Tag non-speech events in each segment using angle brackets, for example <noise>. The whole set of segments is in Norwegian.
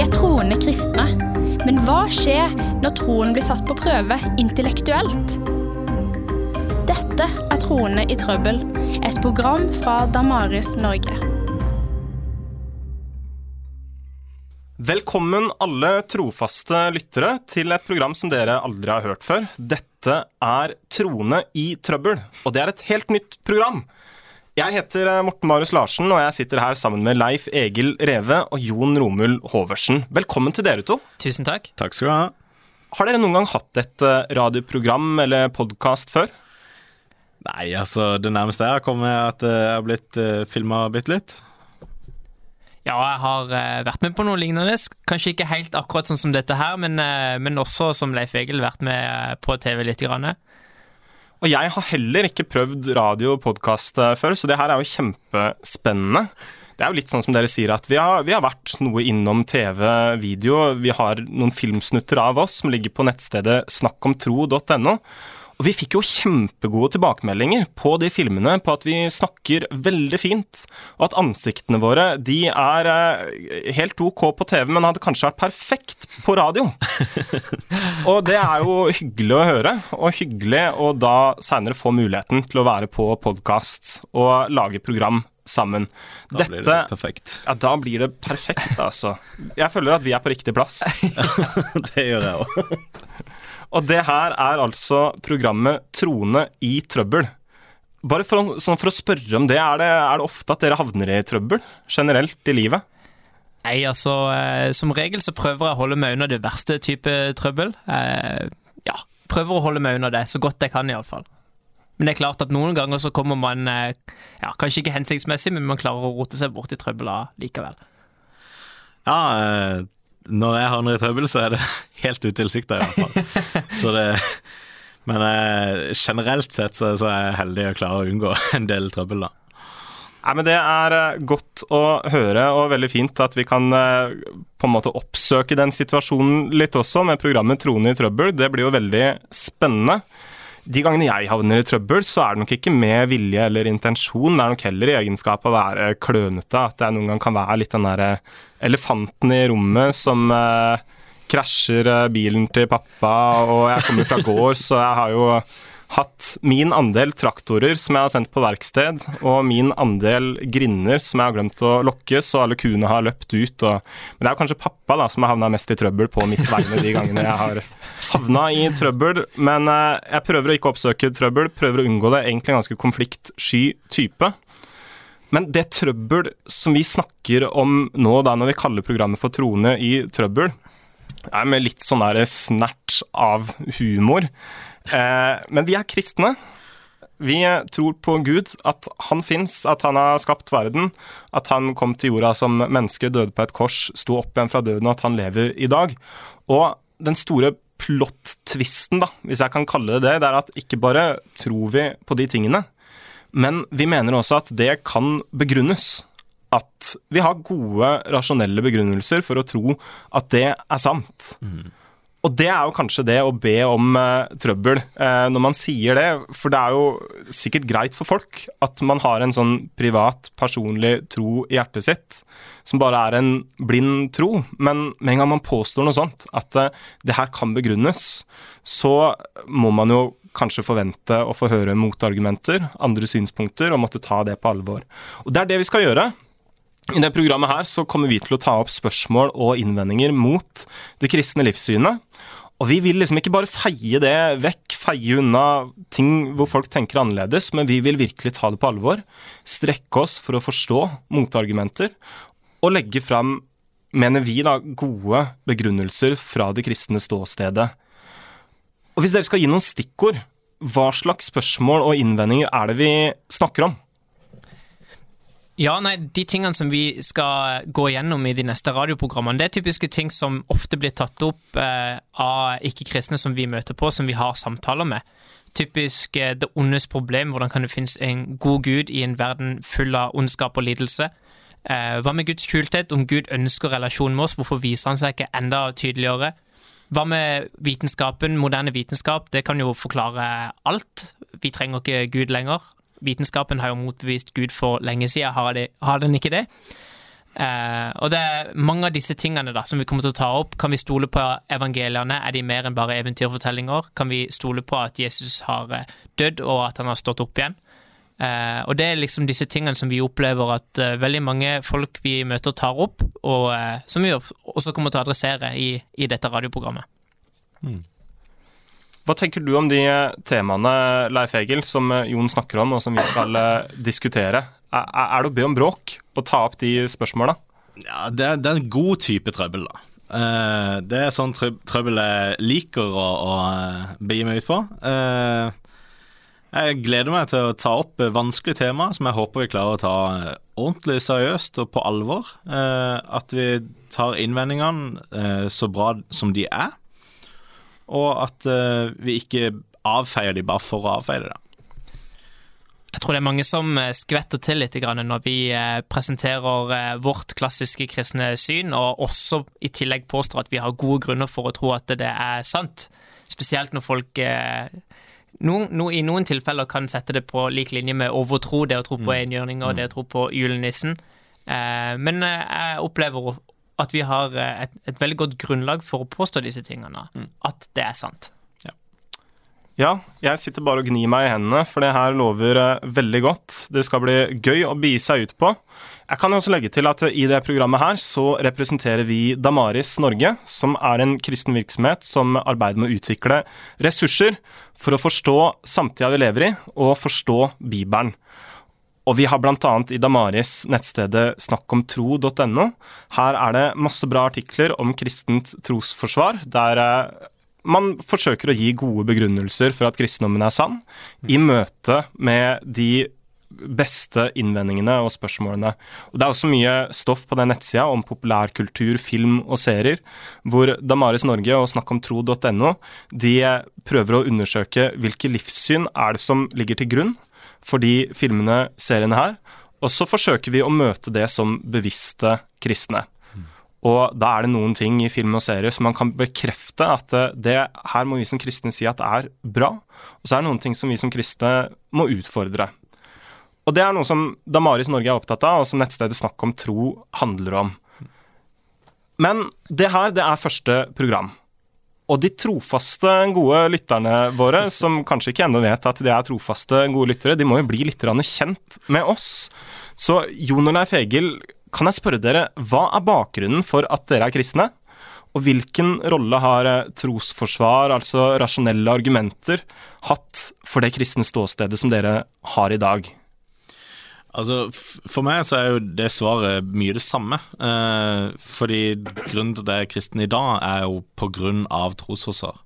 Vi er troende kristne. Men hva skjer når troen blir satt på prøve intellektuelt? Dette er Troende i trøbbel, et program fra Damaris Norge. Velkommen alle trofaste lyttere til et program som dere aldri har hørt før. Dette er Troende i trøbbel, og det er et helt nytt program. Jeg heter eh, Morten Marius Larsen, og jeg sitter her sammen med Leif Egil Reve og Jon Romul Hoversen. Velkommen til dere to. Tusen takk. Takk skal du ha. Har dere noen gang hatt et eh, radioprogram eller podkast før? Nei, altså, det nærmeste jeg har kommet, er at eh, jeg har blitt uh, filma bitte litt. Ja, jeg har vært med på noe lignende. Kanskje ikke helt akkurat sånn som dette her, men, men også som Leif Egil vært med på TV litt. Grann. Og jeg har heller ikke prøvd radio og podkast før, så det her er jo kjempespennende. Det er jo litt sånn som dere sier, at vi har, vi har vært noe innom TV, video. Vi har noen filmsnutter av oss som ligger på nettstedet snakkomtro.no. Og vi fikk jo kjempegode tilbakemeldinger på de filmene på at vi snakker veldig fint, og at ansiktene våre de er eh, helt ok på TV, men hadde kanskje vært perfekt på radio. <laughs> og det er jo hyggelig å høre, og hyggelig å da seinere få muligheten til å være på podkast og lage program sammen. Da blir det perfekt. Ja, da blir det perfekt, altså. Jeg føler at vi er på riktig plass. <laughs> det gjør jeg òg. Og det her er altså programmet Trone i trøbbel. Bare for, å- sånn for å spørre om det, er det, er det ofte at dere havner i trøbbel generelt i livet? Nei, altså, eh, som regel så prøver jeg å holde meg unna det verste type trøbbel. Eh, ja, prøver å holde meg unna det så godt jeg kan, iallfall. Men det er klart at noen ganger så kommer man eh, ja, Kanskje ikke hensiktsmessig, men man klarer å rote seg bort i trøbbel likevel. Ja, eh, når jeg havner i trøbbel, så er det <laughs> helt utilsikta, i hvert fall. <laughs> Så det Men eh, generelt sett så, så er jeg heldig å klare å unngå <laughs> en del trøbbel, da. Nei, men Det er eh, godt å høre, og veldig fint at vi kan eh, på en måte oppsøke den situasjonen litt også, med programmet Trone i trøbbel. Det blir jo veldig spennende. De gangene jeg havner i trøbbel, så er det nok ikke med vilje eller intensjon. Det er nok heller i egenskap av å være klønete. At jeg noen gang kan være litt den derre elefanten i rommet som eh, krasjer eh, bilen til pappa, og jeg kommer fra gård, så jeg har jo hatt min andel traktorer som jeg har sendt på verksted, og min andel grinder som jeg har glemt å lokke, så alle kuene har løpt ut. Og, men det er jo kanskje pappa da, som har havna mest i trøbbel på mitt vegne de gangene jeg har havna i trøbbel. Men eh, jeg prøver å ikke oppsøke trøbbel, prøver å unngå det. Egentlig en ganske konfliktsky type. Men det trøbbel som vi snakker om nå, da, når vi kaller programmet for Trone i trøbbel, er med litt sånn der snert av humor. Eh, men vi er kristne. Vi tror på Gud, at han fins, at han har skapt verden, at han kom til jorda som menneske, døde på et kors, sto opp igjen fra døden, og at han lever i dag. Og den store plot-twisten, da, hvis jeg kan kalle det det, det er at ikke bare tror vi på de tingene, men vi mener også at det kan begrunnes. At vi har gode, rasjonelle begrunnelser for å tro at det er sant. Og det er jo kanskje det å be om eh, trøbbel eh, når man sier det. For det er jo sikkert greit for folk at man har en sånn privat, personlig tro i hjertet sitt, som bare er en blind tro. Men med en gang man påstår noe sånt, at eh, det her kan begrunnes, så må man jo kanskje forvente å få høre motargumenter, andre synspunkter, og måtte ta det på alvor. Og det er det vi skal gjøre. I det programmet her så kommer vi til å ta opp spørsmål og innvendinger mot det kristne livssynet. Og vi vil liksom ikke bare feie det vekk, feie unna ting hvor folk tenker annerledes, men vi vil virkelig ta det på alvor, strekke oss for å forstå motargumenter, og legge fram, mener vi da, gode begrunnelser fra det kristne ståstedet. Og hvis dere skal gi noen stikkord, hva slags spørsmål og innvendinger er det vi snakker om? Ja, nei, De tingene som vi skal gå gjennom i de neste radioprogrammene, det er typiske ting som ofte blir tatt opp eh, av ikke-kristne som vi møter på, som vi har samtaler med. Typisk eh, det ondes problem, hvordan kan det finnes en god gud i en verden full av ondskap og lidelse? Eh, hva med Guds skjulthet? Om Gud ønsker relasjon med oss, hvorfor viser han seg ikke enda tydeligere? Hva med vitenskapen, moderne vitenskap? Det kan jo forklare alt. Vi trenger ikke Gud lenger. Vitenskapen har jo motbevist Gud for lenge siden, har, de, har den ikke det? Eh, og det er mange av disse tingene da, som vi kommer til å ta opp. Kan vi stole på evangeliene? Er de mer enn bare eventyrfortellinger? Kan vi stole på at Jesus har eh, dødd, og at han har stått opp igjen? Eh, og det er liksom disse tingene som vi opplever at eh, veldig mange folk vi møter, tar opp, og eh, som vi også kommer til å adressere i, i dette radioprogrammet. Hva tenker du om de eh, temaene, Leif Egil, som eh, Jon snakker om, og som vi skal eh, diskutere? Er, det å be om bråk å ta opp de spørsmåla? Ja, det er, det er en god type trøbbel, da. Det er sånn trøbbel jeg liker å, å begi meg ut på. Jeg gleder meg til å ta opp vanskelige temaer som jeg håper vi klarer å ta ordentlig seriøst og på alvor. At vi tar innvendingene så bra som de er, og at eh, vi ikke avfeier de bare for å avfeie det. Jeg tror det er mange som eh, skvetter til litt når vi eh, presenterer vårt klassiske kristne syn, og også i tillegg påstår at vi har gode grunner for å tro at det er sant. Spesielt når folk no, no, i noen tilfeller kan sette det på lik linje med overtro, det å tro på enhjørninger og det å tro på julenissen. Men jeg opplever at vi har et, et veldig godt grunnlag for å påstå disse tingene. At det er sant. Ja, jeg sitter bare og gnir meg i hendene, for det her lover eh, veldig godt. Det skal bli gøy å begi seg ut på. Jeg kan også legge til at i det programmet her så representerer vi Damaris Norge, som er en kristen virksomhet som arbeider med å utvikle ressurser for å forstå samtida vi lever i, og forstå Bibelen. Og vi har bl.a. i Damaris nettstedet snakkomtro.no. Her er det masse bra artikler om kristent trosforsvar, der eh, man forsøker å gi gode begrunnelser for at kristendommen er sann, i møte med de beste innvendingene og spørsmålene. Og Det er også mye stoff på den nettsida om populærkultur, film og serier, hvor Damaris Norge og snakkomtro.no de prøver å undersøke hvilke livssyn er det som ligger til grunn for de filmene, seriene her, og så forsøker vi å møte det som bevisste kristne. Og da er det noen ting i film og serie som man kan bekrefte at det her må vi som kristne si at det er bra, og så er det noen ting som vi som kristne må utfordre. Og det er noe som Damaris Norge er opptatt av, og som nettstedet Snakk om tro handler om. Men det her, det er første program. Og de trofaste, gode lytterne våre, som kanskje ikke ennå vet at de er trofaste, gode lyttere, de må jo bli litt kjent med oss. Så Jon og Leif Egil kan jeg spørre dere, hva er bakgrunnen for at dere er kristne? Og hvilken rolle har eh, trosforsvar, altså rasjonelle argumenter, hatt for det kristne ståstedet som dere har i dag? Altså, For meg så er jo det svaret mye det samme. Eh, fordi grunnen til at jeg er kristen i dag, er jo på grunn av trosforsvar.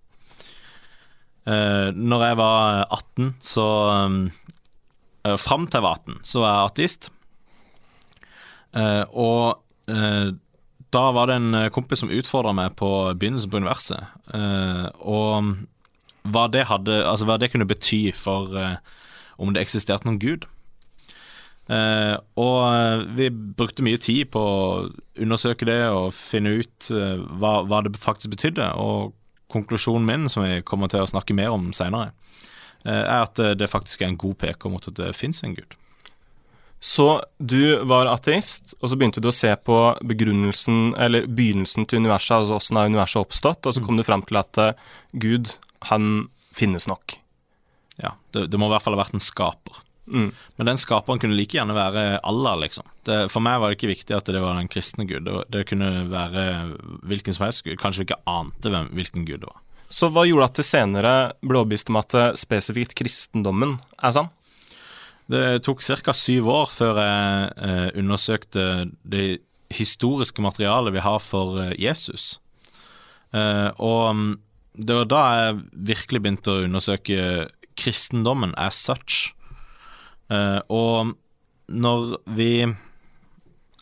Eh, når jeg var 18, så eh, Fram til jeg var 18, så var jeg ateist. Eh, og uh, da var det en kompis som utfordra meg på begynnelsen på universet. Uh, og hva det, hadde, altså hva det kunne bety for om det eksisterte noen gud. Og vi brukte mye tid på å undersøke det og finne ut hva, hva, det faktisk betydde. Og konklusjonen min, som vi kommer til å snakke mer om seinere, er at det faktisk er en god peker mot at det fins en gud. Så du var ateist, og så begynte du å se på begrunnelsen, eller begynnelsen til universet, altså åssen er universet oppstått, og så mm. kom du frem til at uh, Gud, han finnes nok. Ja, det, det, må i hvert fall ha vært en skaper. Mm. Men den skaperen kunne like gjerne være Allah, liksom. Det, for meg var det ikke viktig at det var den kristne gud. Det, kunne være hvilken som helst gud. Kanskje vi ikke ante hvem, hvilken gud det var. Så hva gjorde at du senere ble overbevist om at eh, spesifikt kristendommen er sann? Det tok ca. syv år før jeg eh, undersøkte det historiske materialet vi har for eh, Jesus. Eh, og mm, det var da jeg virkelig begynte å undersøke kristendommen as such. Eh, og når vi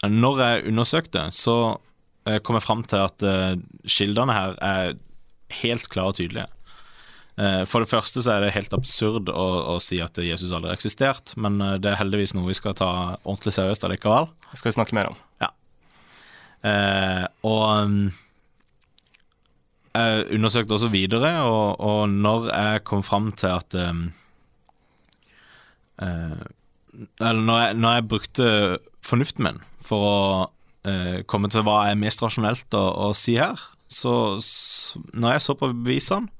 Når jeg undersøkte, så eh, kom jeg fram til at eh, kildene her er helt klare og tydelige. Eh, for det første så er det helt absurd å, å si at Jesus aldri har eksistert, men eh, det er heldigvis noe vi skal ta ordentlig seriøst allikevel. Det skal vi snakke mer om. Ja. Eh, og jeg undersøkte også videre, og, og når jeg kom fram til at um, uh, Eller når jeg, når jeg, brukte fornuften min for å eh, komme til hva er mest rasjonelt å, å si her, så, så når jeg så på bevisene,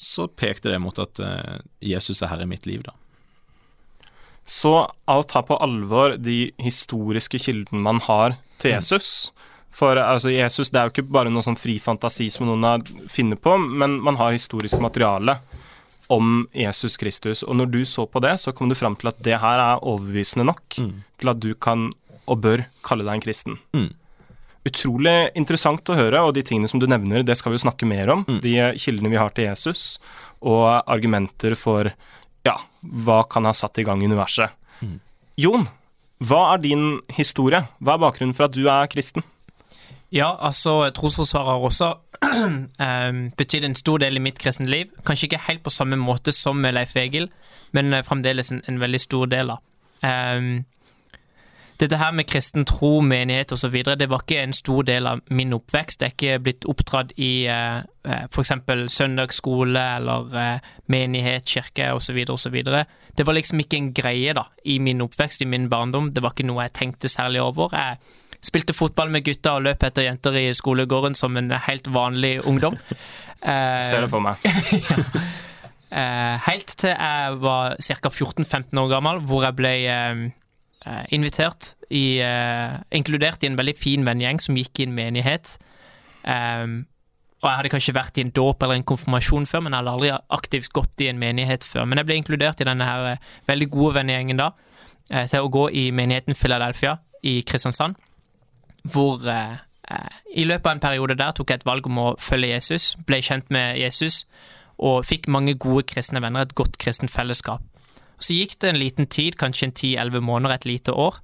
så pekte det mot at eh, Jesus er herre i mitt liv, da. Så av å ta på alvor de historiske kildene man har til Jesus For altså, Jesus det er jo ikke bare noe sånn fri fantasi som noen har funnet på, men man har historisk materiale om Jesus Kristus. Og når du så på det, så kom du fram til at det her er overbevisende nok Mm. til at du kan og bør kalle deg en kristen. Mm. Utrolig interessant å høre, og de tingene som du nevner, det skal vi jo snakke mer om. Mm. De kildene vi har til Jesus, og argumenter for ja, hva kan ha satt i gang universet. Mm. Jon, hva er din historie? Hva er bakgrunnen for at du er kristen? Ja, altså, trosforsvarer har også <clears throat> eh, betydd en stor del i mitt kristne liv. Kanskje ikke helt på samme måte som med Leif Egil, men eh, fremdeles en, en veldig stor del av. Um, dette her med kristen tro, menighet osv., det var ikke en stor del av min oppvekst. Jeg er ikke blitt oppdratt i uh, eh, f.eks. søndagsskole eller uh, menighet, kirke osv. osv. Det var liksom ikke en greie da, i min oppvekst, i min barndom. Det var ikke noe jeg tenkte særlig over. Jeg spilte fotball med gutta og løp etter jenter i skolegården som en helt vanlig ungdom. <laughs> Eh, Ser det for meg. <laughs> Eh, helt til jeg var ca. 14-15 år gammel, hvor jeg ble eh, eh, invitert i eh, Inkludert i en veldig fin vennegjeng som gikk i en menighet. Um, og jeg hadde kanskje vært i en dåp eller en konfirmasjon før, men jeg hadde aldri aktivt gått i en menighet før. Men jeg ble inkludert i denne her eh, veldig gode vennegjengen da, eh, til å gå i menigheten Philadelphia i Kristiansand, hvor eh, eh, i løpet av en periode der tok jeg et valg om å følge Jesus, ble kjent med Jesus, og fikk mange gode kristne venner, et godt kristent fellesskap. Så gikk det en liten tid, kanskje en 10-11 måneder, et lite år,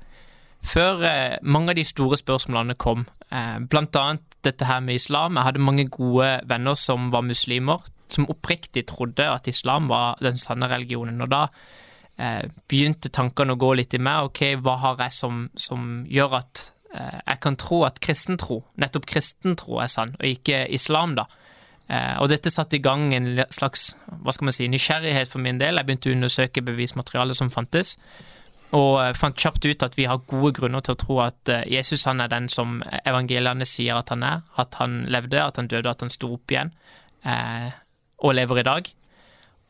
før eh, mange av de store spørsmålene kom. Blant annet dette her med islam. Jeg hadde mange gode venner som var muslimer, som oppriktig trodde at islam var den sanne religionen. Og da begynte tankene å gå litt i meg. Ok, hva har jeg som, som gjør at jeg kan tro at kristentro, nettopp kristentro, er sann, og ikke islam, da? Eh, og dette satte i gang en slags hva skal man si, nysgjerrighet for min del. Jeg begynte å undersøke bevismaterialet som fantes, og eh, fant kjapt ut at vi har gode grunner til å tro at eh, Jesus han er den som evangeliene sier at han er. At han levde, at han døde, at han sto opp igjen, eh, og lever i dag.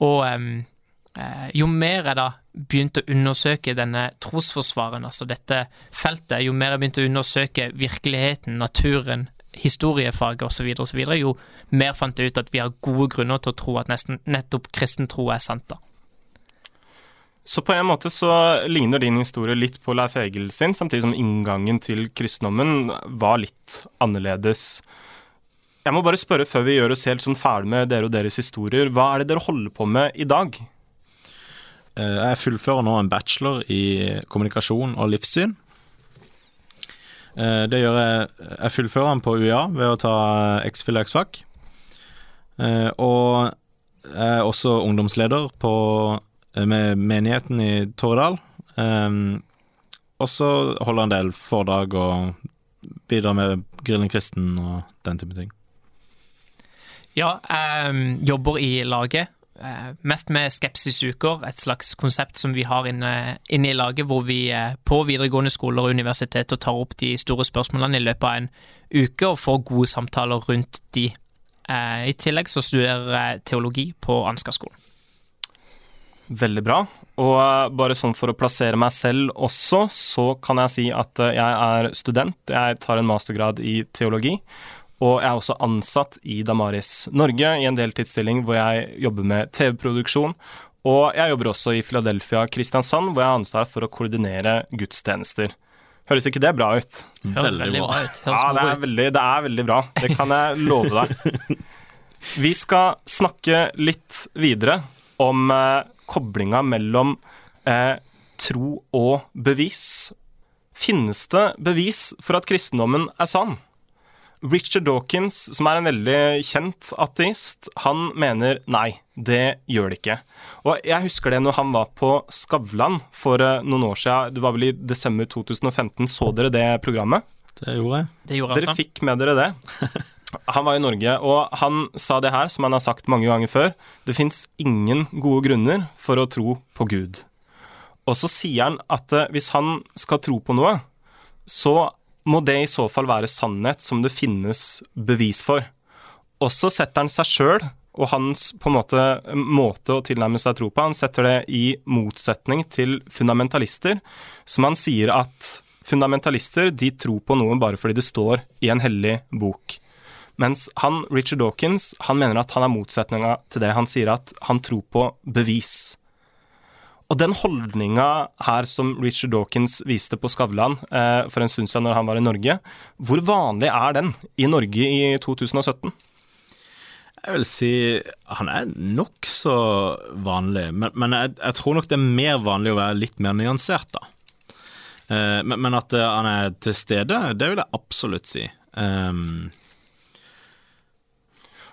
Og eh, jo mer jeg da begynte å undersøke denne trosforsvaren, altså dette feltet, jo mer jeg begynte å undersøke virkeligheten, naturen, historiefaget osv., osv., jo mer fant jeg ut at vi har gode grunner til å tro at nesten, nettopp kristen tro er sant. da. Så på en måte så ligner din historie litt på Leif Egil sin, samtidig som inngangen til kristendommen var litt annerledes. Jeg må bare spørre før vi gjør oss helt sånn ferdig med dere og deres historier, hva er det dere holder på med i dag? Eh, Jeg fullfører nå en bachelor i kommunikasjon og livssyn. Eh, Det gjør jeg Jeg fullfører den på UiA ved å ta X-fil og X-Fac. Eh, Og jeg er også ungdomsleder på, med menigheten i Torredal. Eh, Og så holder jeg en del foredrag og bidrar med Grillen kristen og den type ting. Ja, jeg jobber i laget. Eh, Mest med skepsisuker, et slags konsept som vi har inne, inne i laget, hvor vi eh, på videregående skoler og universiteter tar opp de store spørsmålene i løpet av en uke og får gode samtaler rundt de. Eh, I tillegg så studerer jeg teologi på Ansgar-skolen. Veldig bra. Og bare sånn for å plassere meg selv også, så kan jeg si at jeg er student. Jeg tar en mastergrad i teologi. Og jeg er også ansatt i Damaris Norge i en deltidsstilling hvor jeg jobber med TV-produksjon. Og jeg jobber også i Philadelphia Kristiansand, hvor jeg har ansvar for å koordinere gudstjenester. Høres ikke det bra ut? Høres veldig bra ut. Ja, det er, veldig, det er veldig bra. Det kan jeg love deg. <laughs> Vi skal snakke litt videre om eh, koblinga mellom eh, tro og bevis. Finnes det bevis for at kristendommen er sann? Richard Dawkins, som er en veldig kjent ateist, han mener nei, det gjør det ikke. Og jeg husker det når han var på Skavlan for eh, noen år siden, det var vel i desember 2015, så dere det programmet? Det gjorde jeg. Det gjorde jeg Dere fikk med dere det. <laughs> Han var i Norge, og han sa det her, som han har sagt mange ganger før. Det fins ingen gode grunner for å tro på Gud. Og så sier han at eh, hvis han skal tro på noe, så må det i så fall være sannhet som det finnes bevis for. Og så setter han seg sjøl og hans på en måte, måte å tilnærme seg tro på, han setter det i motsetning til fundamentalister, som han sier at fundamentalister de tror på noe bare fordi det står i en hellig bok. Mens han, Richard Dawkins han mener at han er motsetninga til det. Han sier at han tror på bevis. Og den holdninga her som Richard Dawkins viste på Skavlan eh, for en stund siden når han var i Norge, hvor vanlig er den i Norge i 2017? Jeg vil si han er nokså vanlig, men, men jeg, jeg, tror nok det er mer vanlig å være litt mer nyansert, da. Eh, men, men, at uh, han er til stede, det vil jeg absolutt si. Um...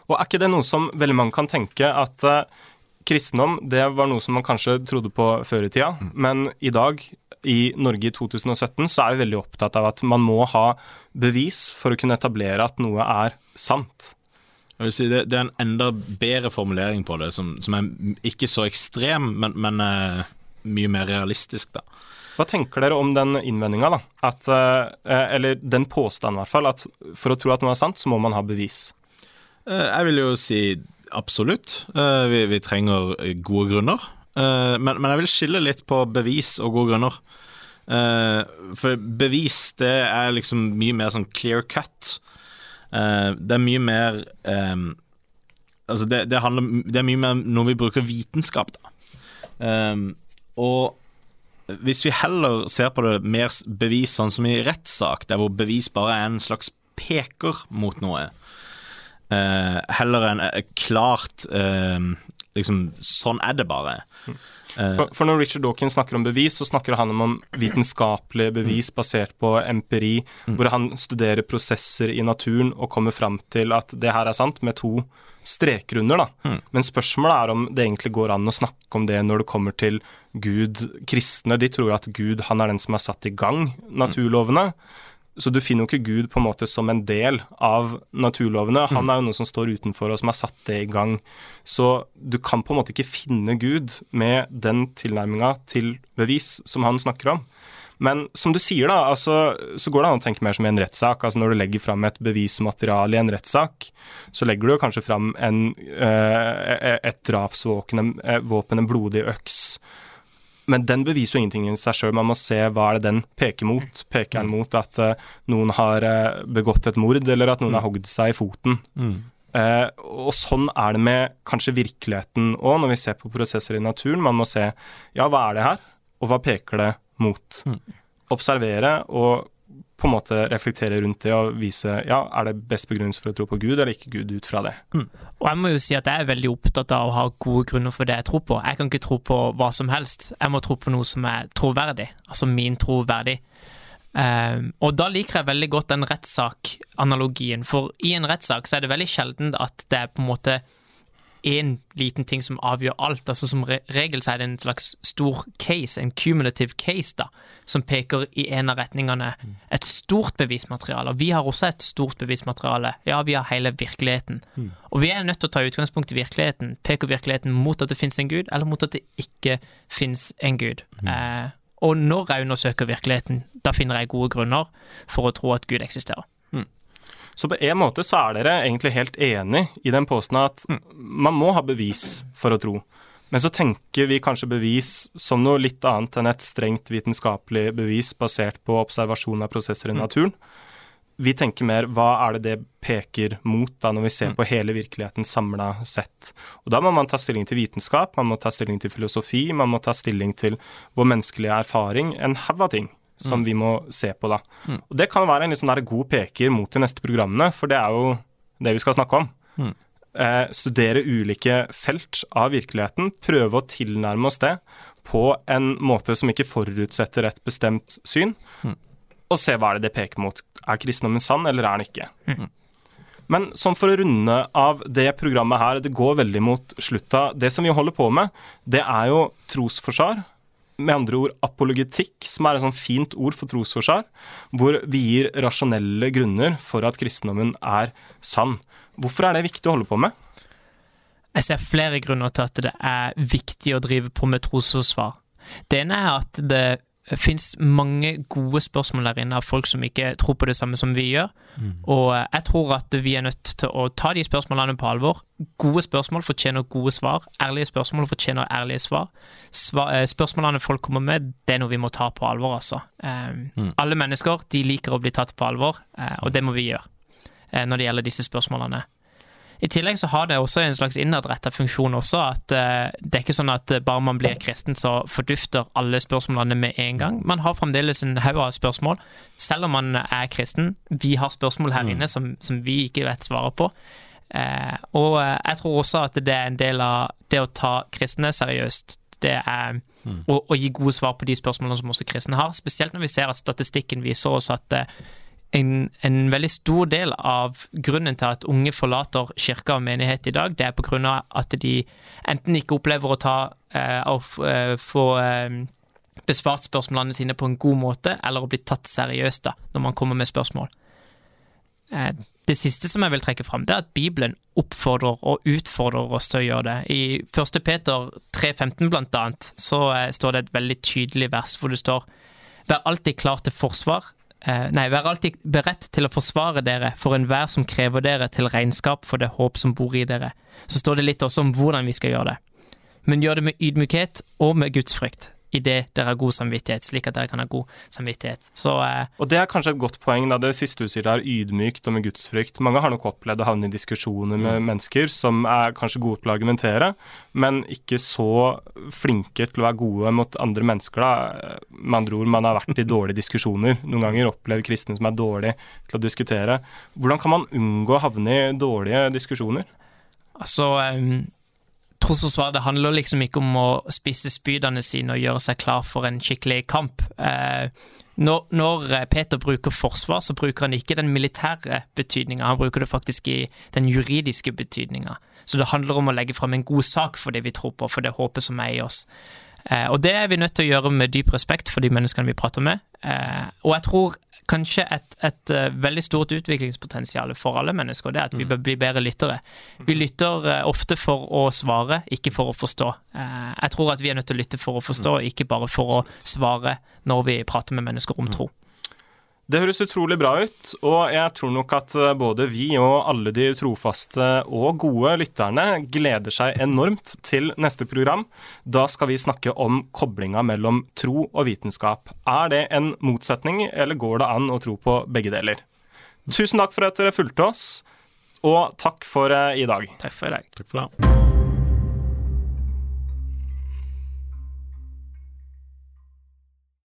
og er ikke det noe som veldig mange kan tenke, at uh, kristendom det var noe som man kanskje trodde på før i tida, mm. men i dag, i Norge i 2017, så er vi veldig opptatt av at man må ha bevis for å kunne etablere at noe er sant. Jeg vil si det, det er en enda bedre formulering på det, som, som er ikke så ekstrem, men, men uh, mye mer realistisk, da. Hva tenker dere om den innvendinga, da? At, uh, eller den påstanden, i hvert fall, at for å tro at noe er sant, så må man ha bevis? Jeg vil jo si absolutt. Uh, vi, vi, trenger gode grunner. Uh, men, men, jeg vil skille litt på bevis og gode grunner. For bevis, det er liksom mye mer sånn clear cut. det er mye mer Altså, det, det, handler Det er mye mer når vi bruker vitenskap, da. Og hvis vi heller ser på det mer bevis sånn som i rettssak, der hvor bevis bare er en slags peker mot noe, Uh, heller enn uh, klart uh, liksom, Sånn er det bare. For, for, når Richard Dawkins snakker om bevis, så snakker han om vitenskapelige bevis basert på empiri, mm. hvor han studerer prosesser i naturen og kommer fram til at det her er sant, med to streker under. da. Mm. Men spørsmålet er om det egentlig går an å snakke om det når det kommer til Gud. Kristne de tror at Gud han er den som har satt i gang naturlovene. Så du finner jo ikke Gud på en måte som en del av naturlovene. Han er jo noe som står utenfor og som har satt det i gang. Så du kan på en måte ikke finne Gud med den tilnærminga til bevis som han snakker om. Men som du sier, da, altså, så går det an å tenke mer som i en rettssak. Altså når du legger fram et bevismateriale i en rettssak, så legger du jo kanskje fram en, uh, et drapsvåpen, en blodig øks men den beviser jo ingenting i seg sjøl. Man må se hva er det den peker mot. Peker den mot at uh, noen har uh, begått et mord, eller at noen mm. har hogd seg i foten? Mm. Uh, og sånn er det med kanskje virkeligheten òg, når vi ser på prosesser i naturen. Man må se ja, hva er det her, og hva peker det mot? Mm. Observere og på en måte reflektere rundt det og vise ja, er det best begrunnelse for å tro på Gud eller ikke Gud ut fra det. Mm. Og Jeg må jo si at jeg er veldig opptatt av å ha gode grunner for det jeg tror på. Jeg kan ikke tro på hva som helst, jeg må tro på noe som er troverdig, altså min troverdig. Um, og da liker jeg veldig godt den rettssakanalogien, for i en rettssak så er det veldig sjelden at det er på en måte én liten ting som avgjør alt. altså Som regel så er det en slags stor case, en cumulative case, da, som peker i en av retningene. Et stort bevismateriale. Og vi har også et stort bevismateriale. Ja, vi har hele virkeligheten. Mm. Og vi er nødt til å ta utgangspunkt i virkeligheten. Peker virkeligheten mot at det finnes en gud, eller mot at det ikke finnes en gud? Mm. Eh, og når jeg undersøker virkeligheten, da finner jeg gode grunner for å tro at Gud eksisterer. Så på en måte så er dere egentlig helt enig i den påstanden at mm. man må ha bevis for å tro. Men så tenker vi kanskje bevis som noe litt annet enn et strengt vitenskapelig bevis basert på observasjon av prosesser i mm. naturen. Vi tenker mer hva er det det peker mot da når vi ser mm. på hele virkeligheten samla sett. Og da må man ta stilling til vitenskap, man må ta stilling til filosofi, man må ta stilling til vår menneskelige erfaring, en haug av ting som mm. vi må se på, da. Mm. Og Det kan være en sånn der god peker mot de neste programmene, for det er jo det vi skal snakke om. Mm. Eh, studere ulike felt av virkeligheten, prøve å tilnærme oss det på en måte som ikke forutsetter et bestemt syn, mm. og se hva er det det peker mot. Er kristendommen sann, eller er den ikke? Mm. Men sånn for å runde av det programmet her, det går veldig mot slutta. Det som vi holder på med, det er jo trosforsvar med andre ord apologetikk, som er et sånn fint ord for trosforsvar, hvor vi gir rasjonelle grunner for at kristendommen er sann. Hvorfor er det viktig å holde på med? Jeg ser flere grunner til at det er viktig å drive på med trosforsvar. Det ene er at det fins mange gode spørsmål der inne av folk som ikke tror på det samme som vi gjør. Og eh, jeg tror at vi er nødt til å ta de spørsmålene på alvor. Gode spørsmål fortjener gode svar. Ærlige spørsmål fortjener ærlige svar. Sva- eh, spørsmålene folk kommer med, det er noe vi må ta på alvor, altså. Eh, Alle mennesker de liker å bli tatt på alvor, uh, og det må vi gjøre uh, når det gjelder disse spørsmålene. I tillegg så har det også en slags innadretta funksjon også, at eh, det er ikke sånn at eh, bare man blir kristen, så fordufter alle spørsmålene med en gang. Man har fremdeles en haug av spørsmål, selv om man er kristen. Vi har spørsmål her inne som, som vi ikke vet svaret på. Eh, og jeg tror også at det er en del av det å ta kristne seriøst. Det er å, å gi gode svar på de spørsmålene som også kristne har. Spesielt når vi ser at statistikken viser oss at eh, en, en veldig stor del av grunnen til at unge forlater kirke og menighet i dag, det er av at de enten ikke opplever å ta eh, og, eh, få eh, besvart spørsmålene sine på en god måte, eller å bli tatt seriøst da, når man kommer med spørsmål. Eh, Det siste som jeg vil trekke fram, det er at Bibelen oppfordrer og utfordrer oss til å gjøre det. I 1. Peter 3,15 blant annet, så eh, står det et veldig tydelig vers hvor det står Vær alltid klar til forsvar. Eh, nei, vær alltid beredt til å forsvare dere for enhver som krever dere til regnskap for det håp som bor i dere. Så står det litt også om hvordan vi skal gjøre det. Men gjør det med ydmykhet og med gudsfrykt, idet dere har god samvittighet, slik at dere kan ha god samvittighet. Så eh, Og det er kanskje et godt poeng, da det siste du sier der, ydmykt og med gudsfrykt. Mange har nok opplevd å havne i diskusjoner med mennesker som er kanskje gode til å argumentere, men ikke så flinke til å være gode mot andre mennesker, da. Med andre ord, man har vært i dårlige diskusjoner. Noen ganger opplevd kristne som er dårlige til å diskutere. Hvordan kan man unngå å havne i dårlige diskusjoner? Altså, um, trosforsvar det handler liksom ikke om å spisse spydene sine og gjøre seg klar for en skikkelig kamp. Eh, når, når eh, Peter bruker forsvar, så bruker han ikke den militære betydninga, han bruker det faktisk i den juridiske betydninga. Så det handler om å legge fram en god sak for det vi tror på, for det håpet som er i oss. Eh, og det er vi nødt til å gjøre med dyp respekt for de menneskene vi prater med. Og jeg tror kanskje et, et eh, veldig stort utviklingspotensial for alle mennesker, det er at vi bør bli bedre lyttere. Vi lytter eh, ofte for å svare, ikke for å forstå. Eh, jeg tror at vi er nødt til å lytte for å forstå, ikke bare for å svare når vi prater med mennesker om tro. Det høres utrolig bra ut, og jeg tror nok at eh, både vi og alle de trofaste og gode lytterne gleder seg enormt til neste program. Da skal vi snakke om koblinga mellom tro og vitenskap. Er det en motsetning, eller går det an å tro på begge deler? Tusen takk for at dere fulgte oss, og takk for eh, i dag. Takk for i dag. Takk for det.